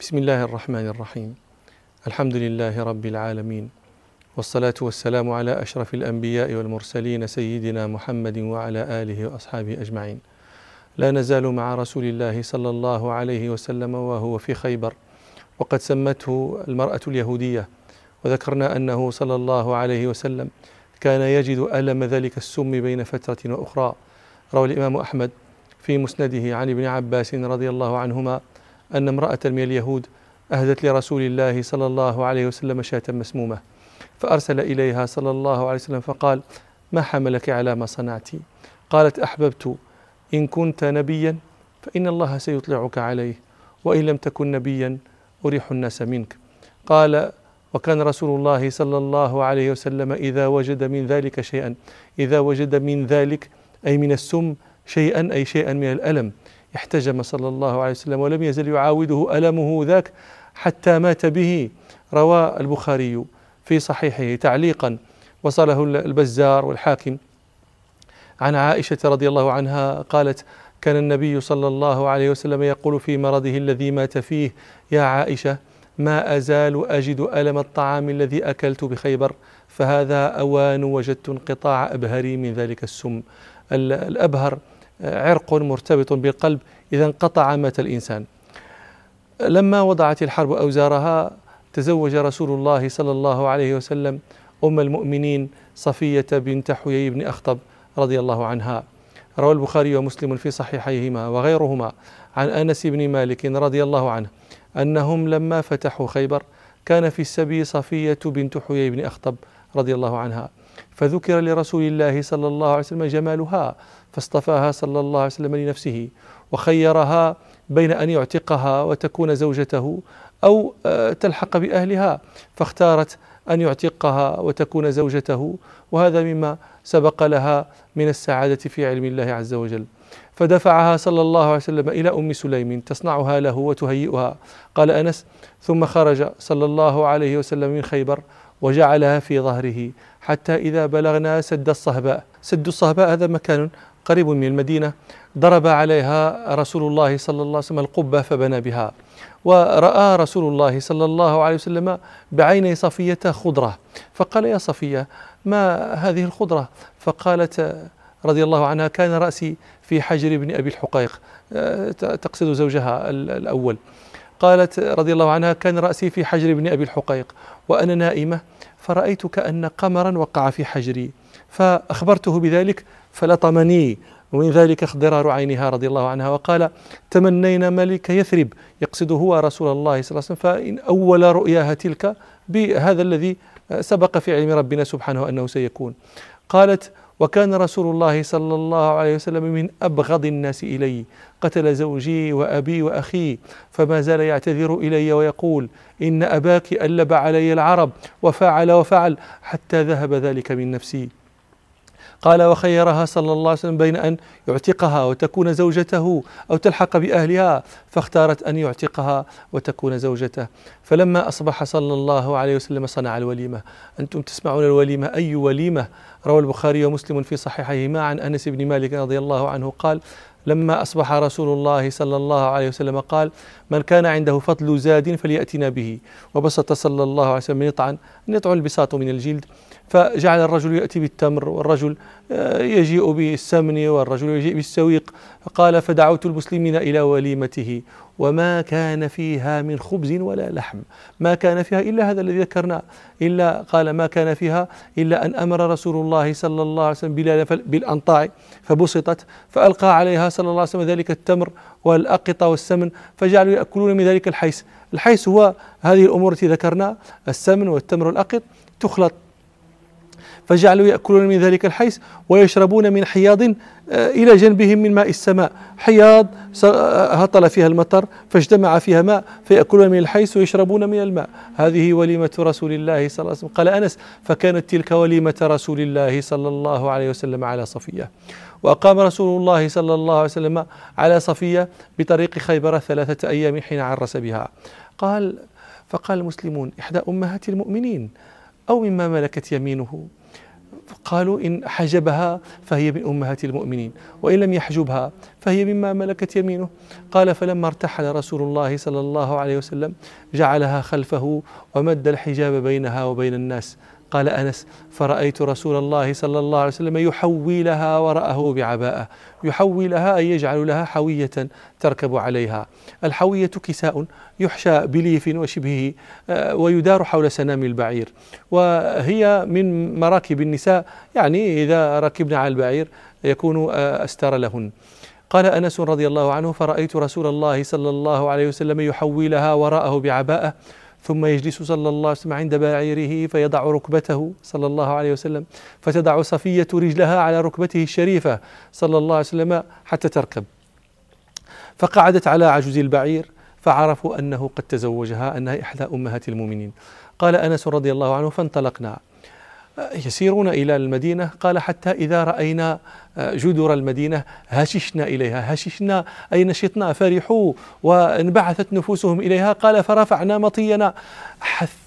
بسم الله الرحمن الرحيم الحمد لله رب العالمين والصلاة والسلام على أشرف الأنبياء والمرسلين سيدنا محمد وعلى آله وأصحابه أجمعين لا نزال مع رسول الله صلى الله عليه وسلم وهو في خيبر وقد سمته المرأة اليهودية وذكرنا أنه صلى الله عليه وسلم كان يجد ألم ذلك السم بين فترة وأخرى روى الإمام أحمد في مسنده عن ابن عباس رضي الله عنهما أن امرأة من اليهود أهدت لرسول الله صلى الله عليه وسلم شاة مسمومة فأرسل إليها صلى الله عليه وسلم فقال ما حملك على ما صنعت؟ قالت أحببت. إن كنت نبيا فإن الله سيطلعك عليه وإن لم تكن نبيا أريح الناس منك. قال وكان رسول الله صلى الله عليه وسلم إذا وجد من ذلك شيئا إذا وجد من ذلك أي من السم شيئا أي شيئا من الألم احتجم صلى الله عليه وسلم ولم يزل يعاوده ألمه ذاك حتى مات به روى البخاري في صحيحه تعليقا. وصله البزار والحاكم. عن عائشة رضي الله عنها قالت كان النبي صلى الله عليه وسلم يقول في مرضه الذي مات فيه يا عائشة ما أزال أجد ألم الطعام الذي أكلت بخيبر فهذا أوان وجدت انقطاع أبهري من ذلك السم. الأبهر عرق مرتبط بالقلب إذا انقطع مات الإنسان. لما وضعت الحرب أوزارها تزوج رسول الله صلى الله عليه وسلم أم المؤمنين صفية بنت حيي بن أخطب رضي الله عنها. روى البخاري ومسلم في صحيحيهما وغيرهما عن أنس بن مالك رضي الله عنه أنهم لما فتحوا خيبر كان في السبي صفية بنت حيي بن أخطب رضي الله عنها. فذكر لرسول الله صلى الله عليه وسلم جمالها فاصطفاها صلى الله عليه وسلم لنفسه وخيرها بين أن يعتقها وتكون زوجته أو آه، تلحق بأهلها فاختارت أن يعتقها وتكون زوجته وهذا مما سبق لها من السعادة في علم الله عز وجل. فدفعها صلى الله عليه وسلم إلى أم سليم تصنعها له وتهيئها. قال أنس ثم خرج صلى الله عليه وسلم من خيبر وجعلها في ظهره حتى إذا بلغنا سد الصهباء. سد الصهباء هذا مكان قريب من المدينة ضرب عليها رسول الله صلى الله عليه وسلم القبة فبنى بها. ورأى رسول الله صلى الله عليه وسلم بعيني صفية خضرة. فقال يا صفية ما هذه الخضرة؟ فقالت رضي الله عنها كان رأسي في حجر ابن أبي الحقيق. تقصد زوجها الأول. قالت رضي الله عنها كان رأسي في حجر ابن أبي الحقيق وأنا نائمة فرأيت كأن قمرا وقع في حجري فأخبرته بذلك فلطمني ومن ذلك اخضرار عينها رضي الله عنها وقال تمنينا ملك يثرب يقصد هو رسول الله صلى الله عليه وسلم فإن أول رؤياها تلك بهذا الذي سبق في علم ربنا سبحانه أنه سيكون. قالت وكان رسول الله صلى الله عليه وسلم من أبغض الناس إلي قتل زوجي وأبي وأخي فما زال يعتذر إلي ويقول إن أباك ألب علي العرب وفعل وفعل حتى ذهب ذلك من نفسي. قال وخيرها صلى الله عليه وسلم بين أن يعتقها وتكون زوجته أو تلحق بأهلها فاختارت أن يعتقها وتكون زوجته. فلما أصبح صلى الله عليه وسلم صنع الوليمة. أنتم تسمعون الوليمة؟ أي وليمة؟ روى البخاري ومسلم في صحيحيهما. عن أنس بن مالك رضي الله عنه قال لما أصبح رسول الله صلى الله عليه وسلم قال من كان عنده فضل زاد فليأتنا به. وبسط صلى الله عليه وسلم يطعن يطعن البساط من الجلد فجعل الرجل يأتي بالتمر والرجل آه، يجيء بالسمن والرجل يجيء بالسويق. قال فدعوت المسلمين إلى وليمته. وما كان فيها من خبز ولا لحم. ما كان فيها إلا هذا الذي ذكرنا. إلا قال ما كان فيها إلا أن أمر رسول الله صلى الله عليه وسلم بلال بالأنطاع فبسطت فألقى عليها صلى الله عليه وسلم ذلك التمر والأقطة والسمن فجعلوا يأكلون من ذلك الحيس. الحيس هو هذه الأمور التي ذكرنا السمن والتمر والأقط تخلط. فجعلوا يأكلون من ذلك الحيس ويشربون من حياض آه، إلى جنبهم من ماء السماء. حياض آه، هطل فيها المطر فاجتمع فيها ماء فيأكلون من الحيس ويشربون من الماء. هذه وليمة رسول الله صلى الله عليه وسلم. قال أنس فكانت تلك وليمة رسول الله صلى الله عليه وسلم على صفية. وأقام رسول الله صلى الله عليه وسلم على صفية بطريق خيبر ثلاثة أيام حين عرس بها. قال فقال المسلمون إحدى أمهات المؤمنين أو مما ملكت يمينه؟ قالوا إن حجبها فهي من أمهات المؤمنين وإن لم يحجبها فهي مما ملكت يمينه. قال فلما ارتحل رسول الله صلى الله عليه وسلم جعلها خلفه ومد الحجاب بينها وبين الناس قال أنس فرأيت رسول الله صلى الله عليه وسلم يحوي لها وراءه بعباءة. يحوي لها أي يجعل لها حوية تركب عليها. الحوية كساء يحشى بليف وشبهه آه، ويدار حول سنام البعير. وهي من مراكب النساء يعني إذا ركبنا على البعير يكون آه، أستر لهن. قال أنس رضي الله عنه فرأيت رسول الله صلى الله عليه وسلم يحوي لها وراءه بعباءه. ثم يجلس صلى الله عليه وسلم عند بعيره فيضع ركبته صلى الله عليه وسلم فتضع صفية رجلها على ركبته الشريفة صلى الله عليه وسلم حتى تركب. فقعدت على عجوز البعير فعرفوا أنه قد تزوجها أنها إحدى أمهات المؤمنين. قال أنس رضي الله عنه فانطلقنا. يسيرون إلى المدينة. قال حتى إذا رأينا جدر المدينة هششنا إليها. هششنا أي نشطنا فرحوا وانبعثت نفوسهم إليها. قال فرفعنا مطينا.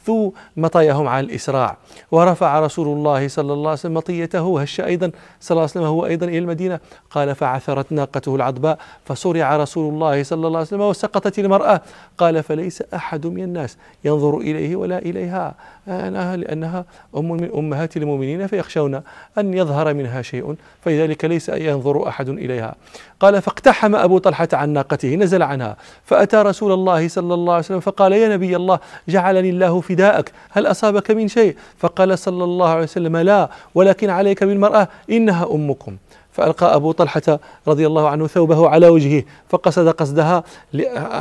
حثوا مطاياهم على الإسراع ورفع رسول الله صلى الله عليه وسلم مطيته هش أيضا صلى الله عليه وسلم هو أيضا إلى المدينة قال فعثرت ناقته العضباء فصرع رسول الله صلى الله عليه وسلم وسقطت المرأة قال فليس أحد من الناس ينظر إليه ولا إليها لأنها أم من أمهات المؤمنين فيخشون أن يظهر منها شيء فلذلك ليس ينظر أحد إليها قال فاقتحم أبو طلحة عن ناقته نزل عنها فأتى رسول الله صلى الله عليه وسلم فقال يا نبي الله جعلني الله فداءك هل أصابك من شيء؟ فقال صلى الله عليه وسلم لا ولكن عليك بالمرأة إنها أمكم. فألقى أبو طلحة رضي الله عنه ثوبه على وجهه فقصد قصدها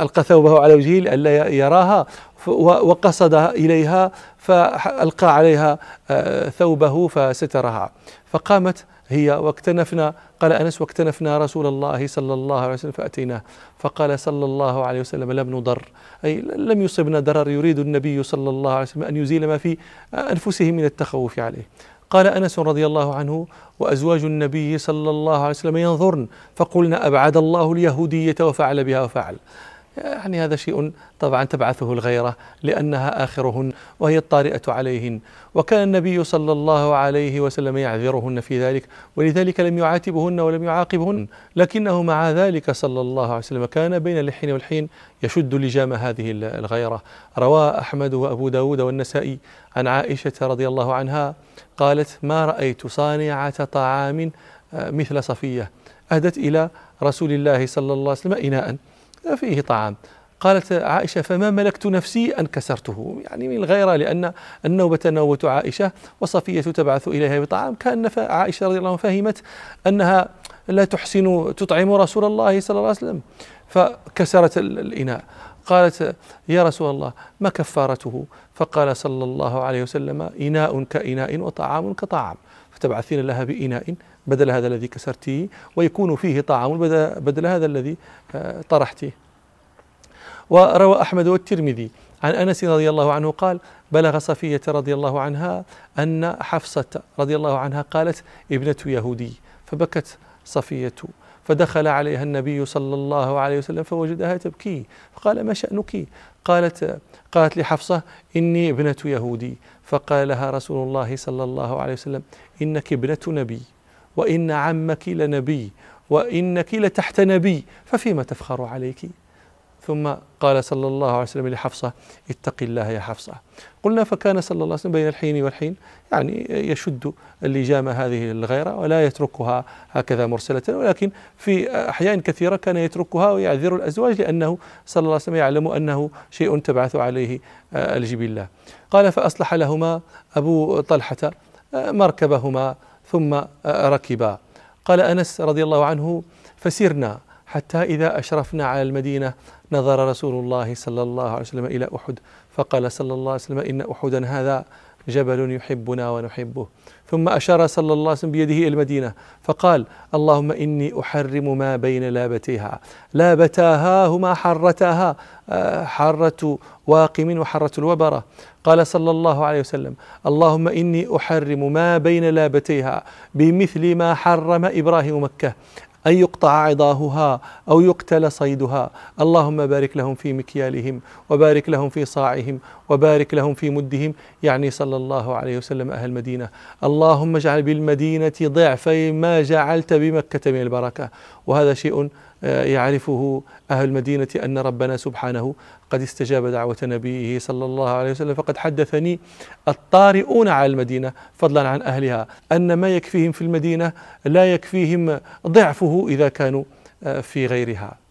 ألقى ثوبه على وجهه لئلا يراها وقصد إليها فألقى عليها آه، ثوبه فسترها. فقامت هي واكتنفنا قال أنس واكتنفنا رسول الله صلى الله عليه وسلم فأتيناه. فقال صلى الله عليه وسلم لم نضر. أي لم يصبنا ضرر يريد النبي صلى الله عليه وسلم أن يزيل ما في انفسهم من التخوف عليه. قال أنس رضي الله عنه وأزواج النبي صلى الله عليه وسلم ينظرن فقلنا أبعد الله اليهودية وفعل بها وفعل. يعني هذا شيء طبعا تبعثه الغيرة لأنها آخرهن وهي الطارئة عليهن. وكان النبي صلى الله عليه وسلم يعذرهن في ذلك ولذلك لم يعاتبهن ولم يعاقبهن. لكنه مع ذلك صلى الله عليه وسلم كان بين الحين والحين يشد لجام هذه الغيرة. روى أحمد وأبو داود والنسائي عن عائشة رضي الله عنها قالت ما رأيت صانعة طعام آه، مثل صفية أهدت إلى رسول الله صلى الله عليه وسلم إناء. فيه طعام. قالت عائشة فما ملكت نفسي أن كسرته. يعني من الغيرة لأن النوبة نوبة عائشة وصفية تبعث إليها بطعام. كأن عائشة رضي الله عنها فهمت أنها لا تحسن تطعم رسول الله صلى الله عليه وسلم. فكسرت الإناء. قالت يا رسول الله ما كفارته؟ فقال صلى الله عليه وسلم إناء كإناء وطعام كطعام. فتبعثين لها بإناء بدل هذا الذي كسرتيه ويكون فيه طعام بدل هذا الذي آه، طرحته وروى أحمد والترمذي عن أنس رضي الله عنه قال بلغ صفية رضي الله عنها أن حفصة رضي الله عنها قالت ابنة يهودي. فبكت صفية فدخل عليها النبي صلى الله عليه وسلم فوجدها تبكي. فقال ما شأنك؟ قالت قالت لحفصة إني ابنة يهودي. فقال لها رسول الله صلى الله عليه وسلم إنك ابنة نبي وإن عمك لنبي وإنك لتحت نبي ففيما تفخر عليك؟ ثم قال صلى الله عليه وسلم لحفصة اتق الله يا حفصة. قلنا فكان صلى الله عليه وسلم بين الحين والحين يعني يشد اللجام هذه الغيرة ولا يتركها هكذا مرسلة ولكن في أحيان كثيرة كان يتركها ويعذر الأزواج لأنه صلى الله عليه وسلم يعلم أنه شيء تبعث عليه الجبلة. قال فأصلح لهما أبو طلحة مركبهما ثم ركبا. قال أنس رضي الله عنه فسرنا حتى إذا أشرفنا على المدينة نظر رسول الله صلى الله عليه وسلم إلى أحد فقال صلى الله عليه وسلم إن أحدا هذا جبل يحبنا ونحبه. ثم أشار صلى الله عليه وسلم بيده إلى المدينة فقال اللهم إني أحرم ما بين لابتيها. لابتاها هما حرتاها آه، حرة واقم وحرة الوبرة. قال صلى الله عليه وسلم اللهم إني أحرم ما بين لابتيها بمثل ما حرم إبراهيم مكة. أن يقطع عضاهها أو يقتل صيدها. اللهم بارك لهم في مكيالهم وبارك لهم في صاعهم وبارك لهم في مدهم. يعني صلى الله عليه وسلم أهل المدينة. اللهم اجعل بالمدينة ضعفي ما جعلت بمكة من البركة. وهذا شيء آه، يعرفه أهل المدينة أن ربنا سبحانه قد استجاب دعوة نبيه صلى الله عليه وسلم. فقد حدثني الطارئون على المدينة فضلا عن أهلها أن ما يكفيهم في المدينة لا يكفيهم ضعفه إذا كانوا آه، في غيرها.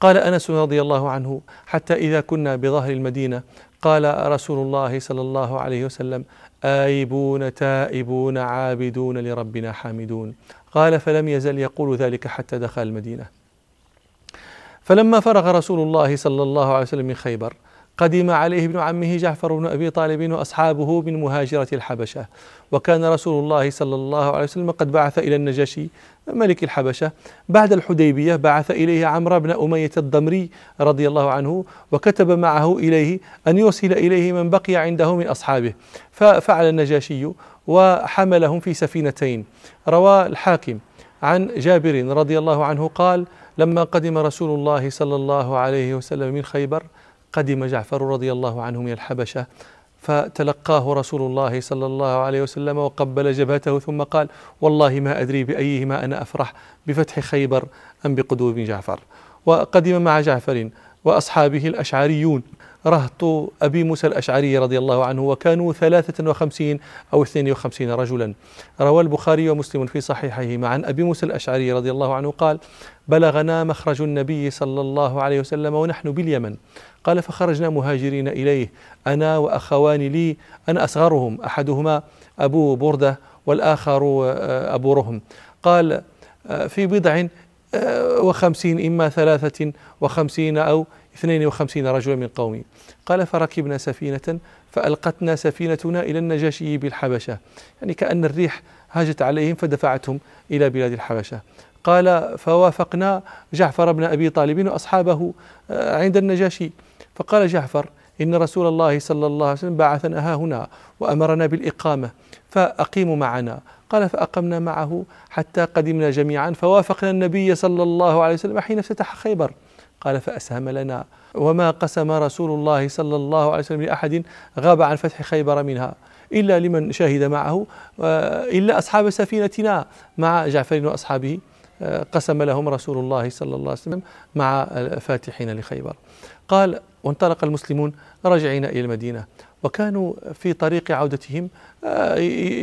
قال أنس رضي الله عنه حتى إذا كنا بظهر المدينة قال رسول الله صلى الله عليه وسلم آيبون تائبون عابدون لربنا حامدون. قال فلم يزل يقول ذلك حتى دخل المدينة. فلما فرغ رسول الله صلى الله عليه وسلم من خيبر قدم عليه ابن عمه جعفر بن أبي طالب وأصحابه من مهاجرة الحبشة. وكان رسول الله صلى الله عليه وسلم قد بعث إلى النجاشي ملك الحبشة. بعد الحديبية بعث إليه عمرو بن أمية الضمري رضي الله عنه وكتب معه إليه أن يرسل إليه من بقي عنده من أصحابه. ففعل النجاشي وحملهم في سفينتين. روى الحاكم عن جابر رضي الله عنه قال لما قدم رسول الله صلى الله عليه وسلم من خيبر قدم جعفر رضي الله عنه من الحبشة فتلقاه رسول الله صلى الله عليه وسلم وقبل جبهته ثم قال والله ما أدري بأيهما أنا أفرح بفتح خيبر أم بقدوم جعفر. وقدم مع جعفر وأصحابه الأشعريون. رهط أبي موسى الأشعري رضي الله عنه وكانوا ثلاثة وخمسين أو اثنين وخمسين رجلا. روى البخاري ومسلم في صحيحيهما. عن أبي موسى الأشعري رضي الله عنه قال بلغنا مخرج النبي صلى الله عليه وسلم ونحن باليمن. قال فخرجنا مهاجرين إليه. أنا وأخوان لي أنا أصغرهم أحدهما أبو بردة والآخر آه، أبو رهم. قال آه، في بضع آه، وخمسين إما ثلاثة وخمسين أو اثنين وخمسين رجلا من قومي. قال فركبنا سفينة فألقتنا سفينتنا إلى النجاشي بالحبشة. يعني كأن الريح هاجت عليهم فدفعتهم إلى بلاد الحبشة. قال فوافقنا جعفر بن أبي طالب وأصحابه عند النجاشي. فقال جعفر إن رسول الله صلى الله عليه وسلم بعثنا ها هنا وأمرنا بالإقامة فأقيموا معنا. قال فأقمنا معه حتى قدمنا جميعا فوافقنا النبي صلى الله عليه وسلم حين افتتح خيبر. قال فأسهم لنا. وما قسم رسول الله صلى الله عليه وسلم لأحد غاب عن فتح خيبر منها إلا لمن شهد معه إلا أصحاب سفينتنا مع جعفر وأصحابه. قسم لهم رسول الله صلى الله عليه وسلم مع الفاتحين لخيبر. قال وانطلق المسلمون راجعين إلى المدينة. وكانوا في طريق عودتهم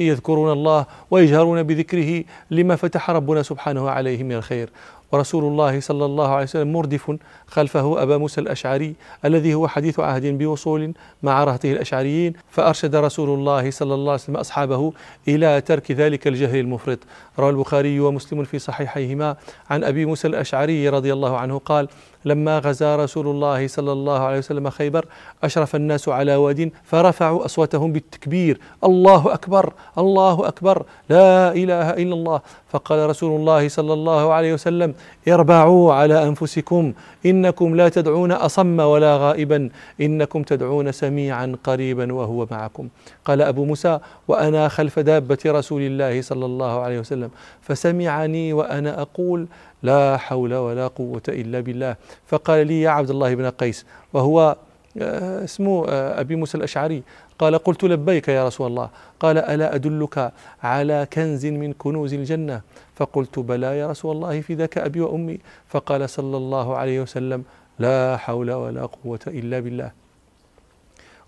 يذكرون الله ويجهرون بذكره لما فتح ربنا سبحانه عليهم من الخير. ورسول الله صلى الله عليه وسلم مردف خلفه أبا موسى الأشعري الذي هو حديث عهد بوصول مع رهته الأشعريين. فأرشد رسول الله صلى الله عليه وسلم أصحابه إلى ترك ذلك الجهل المفرط. روى البخاري ومسلم في صحيحيهما. عن أبي موسى الأشعري رضي الله عنه قال لما غزا رسول الله صلى الله عليه وسلم خيبر أشرف الناس على واد فرفعوا أصواتهم بالتكبير. الله أكبر الله أكبر لا إله إلا الله. فقال رسول الله صلى الله عليه وسلم اربعوا على أنفسكم. إنكم لا تدعون أصم ولا غائبا. إنكم تدعون سميعا قريبا وهو معكم. قال أبو موسى وأنا خلف دابة رسول الله صلى الله عليه وسلم فسمعني وأنا أقول لا حول ولا قوة إلا بالله. فقال لي يا عبد الله بن قيس وهو اسمه آه، أبي موسى الأشعري. قال قلت لبيك يا رسول الله. قال ألا أدلك على كنز من كنوز الجنة؟ فقلت بلى يا رسول الله في ذاك أبي وأمي. فقال صلى الله عليه وسلم لا حول ولا قوة إلا بالله.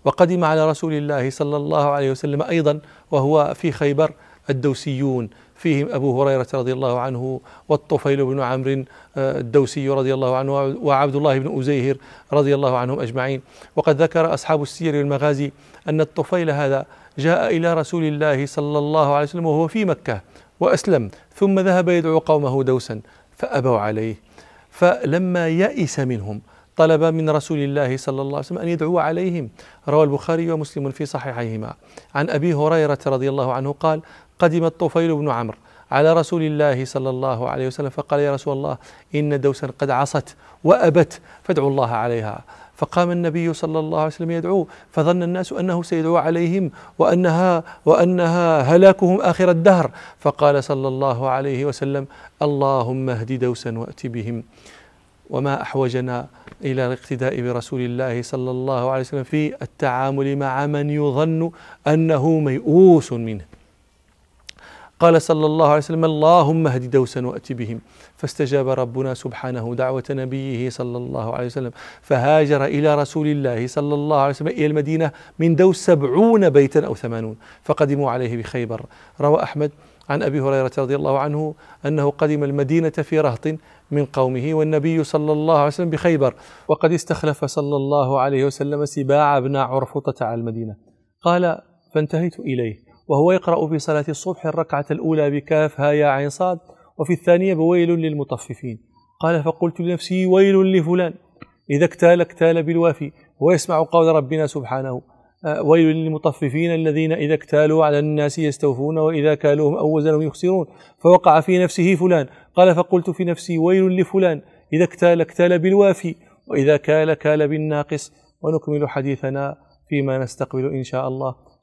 وقدم على رسول الله صلى الله عليه وسلم أيضا وهو في خيبر الدوسيون. فيهم أبو هريرة رضي الله عنه والطفيل بن عمرو آه، الدوسي رضي الله عنه وعبد الله بن أزيهر رضي الله عنهم أجمعين. وقد ذكر أصحاب السير والمغازي أن الطفيل هذا جاء إلى رسول الله صلى الله عليه وسلم وهو في مكة وأسلم ثم ذهب يدعو قومه دوسا فأبوا عليه. فلما يئس منهم طلب من رسول الله صلى الله عليه وسلم أن يدعو عليهم. روى البخاري ومسلم في صحيحيهما. عن أبي هريرة رضي الله عنه قال قدم الطفيل بن عمرو على رسول الله صلى الله عليه وسلم فقال يا رسول الله إن دوسا قد عصت وأبت فادعوا الله عليها. فقام النبي صلى الله عليه وسلم يدعو فظن الناس أنه سيدعو عليهم وأنها وأنها هلاكهم آخر الدهر. فقال صلى الله عليه وسلم اللهم اهد دوسا وأت بهم. وما أحوجنا إلى الاقتداء برسول الله صلى الله عليه وسلم في التعامل مع من يظن أنه ميؤوس منه. قال صلى الله عليه وسلم اللهم اهد دوسا وأت بهم. فاستجاب ربنا سبحانه دعوة نبيه صلى الله عليه وسلم. فهاجر إلى رسول الله صلى الله عليه وسلم إلى المدينة من دوس سبعون بيتا أو ثمانون. فقدموا عليه بخيبر. روى أحمد عن أبي هريرة رضي الله عنه أنه قدم المدينة في رهط من قومه والنبي صلى الله عليه وسلم بخيبر. وقد استخلف صلى الله عليه وسلم سباع بن عرفطة على المدينة. قال فانتهيت إليه. وهو يقرأ في صلاة الصبح الركعة الأولى بكاف ها يا عين صاد وفي الثانية بويل للمطففين. قال فقلت لنفسي ويل لفلان. إذا اكتال اكتال بالوافي. ويسمع قول ربنا سبحانه. آه، ويل للمطففين الذين إذا اكتالوا على الناس يستوفون وإذا كالوهم أو وزنهم يخسرون. فوقع في نفسه فلان. قال فقلت في نفسي ويل لفلان. إذا اكتال اكتال بالوافي. وإذا كال كال بالناقص. ونكمل حديثنا فيما نستقبل إن شاء الله.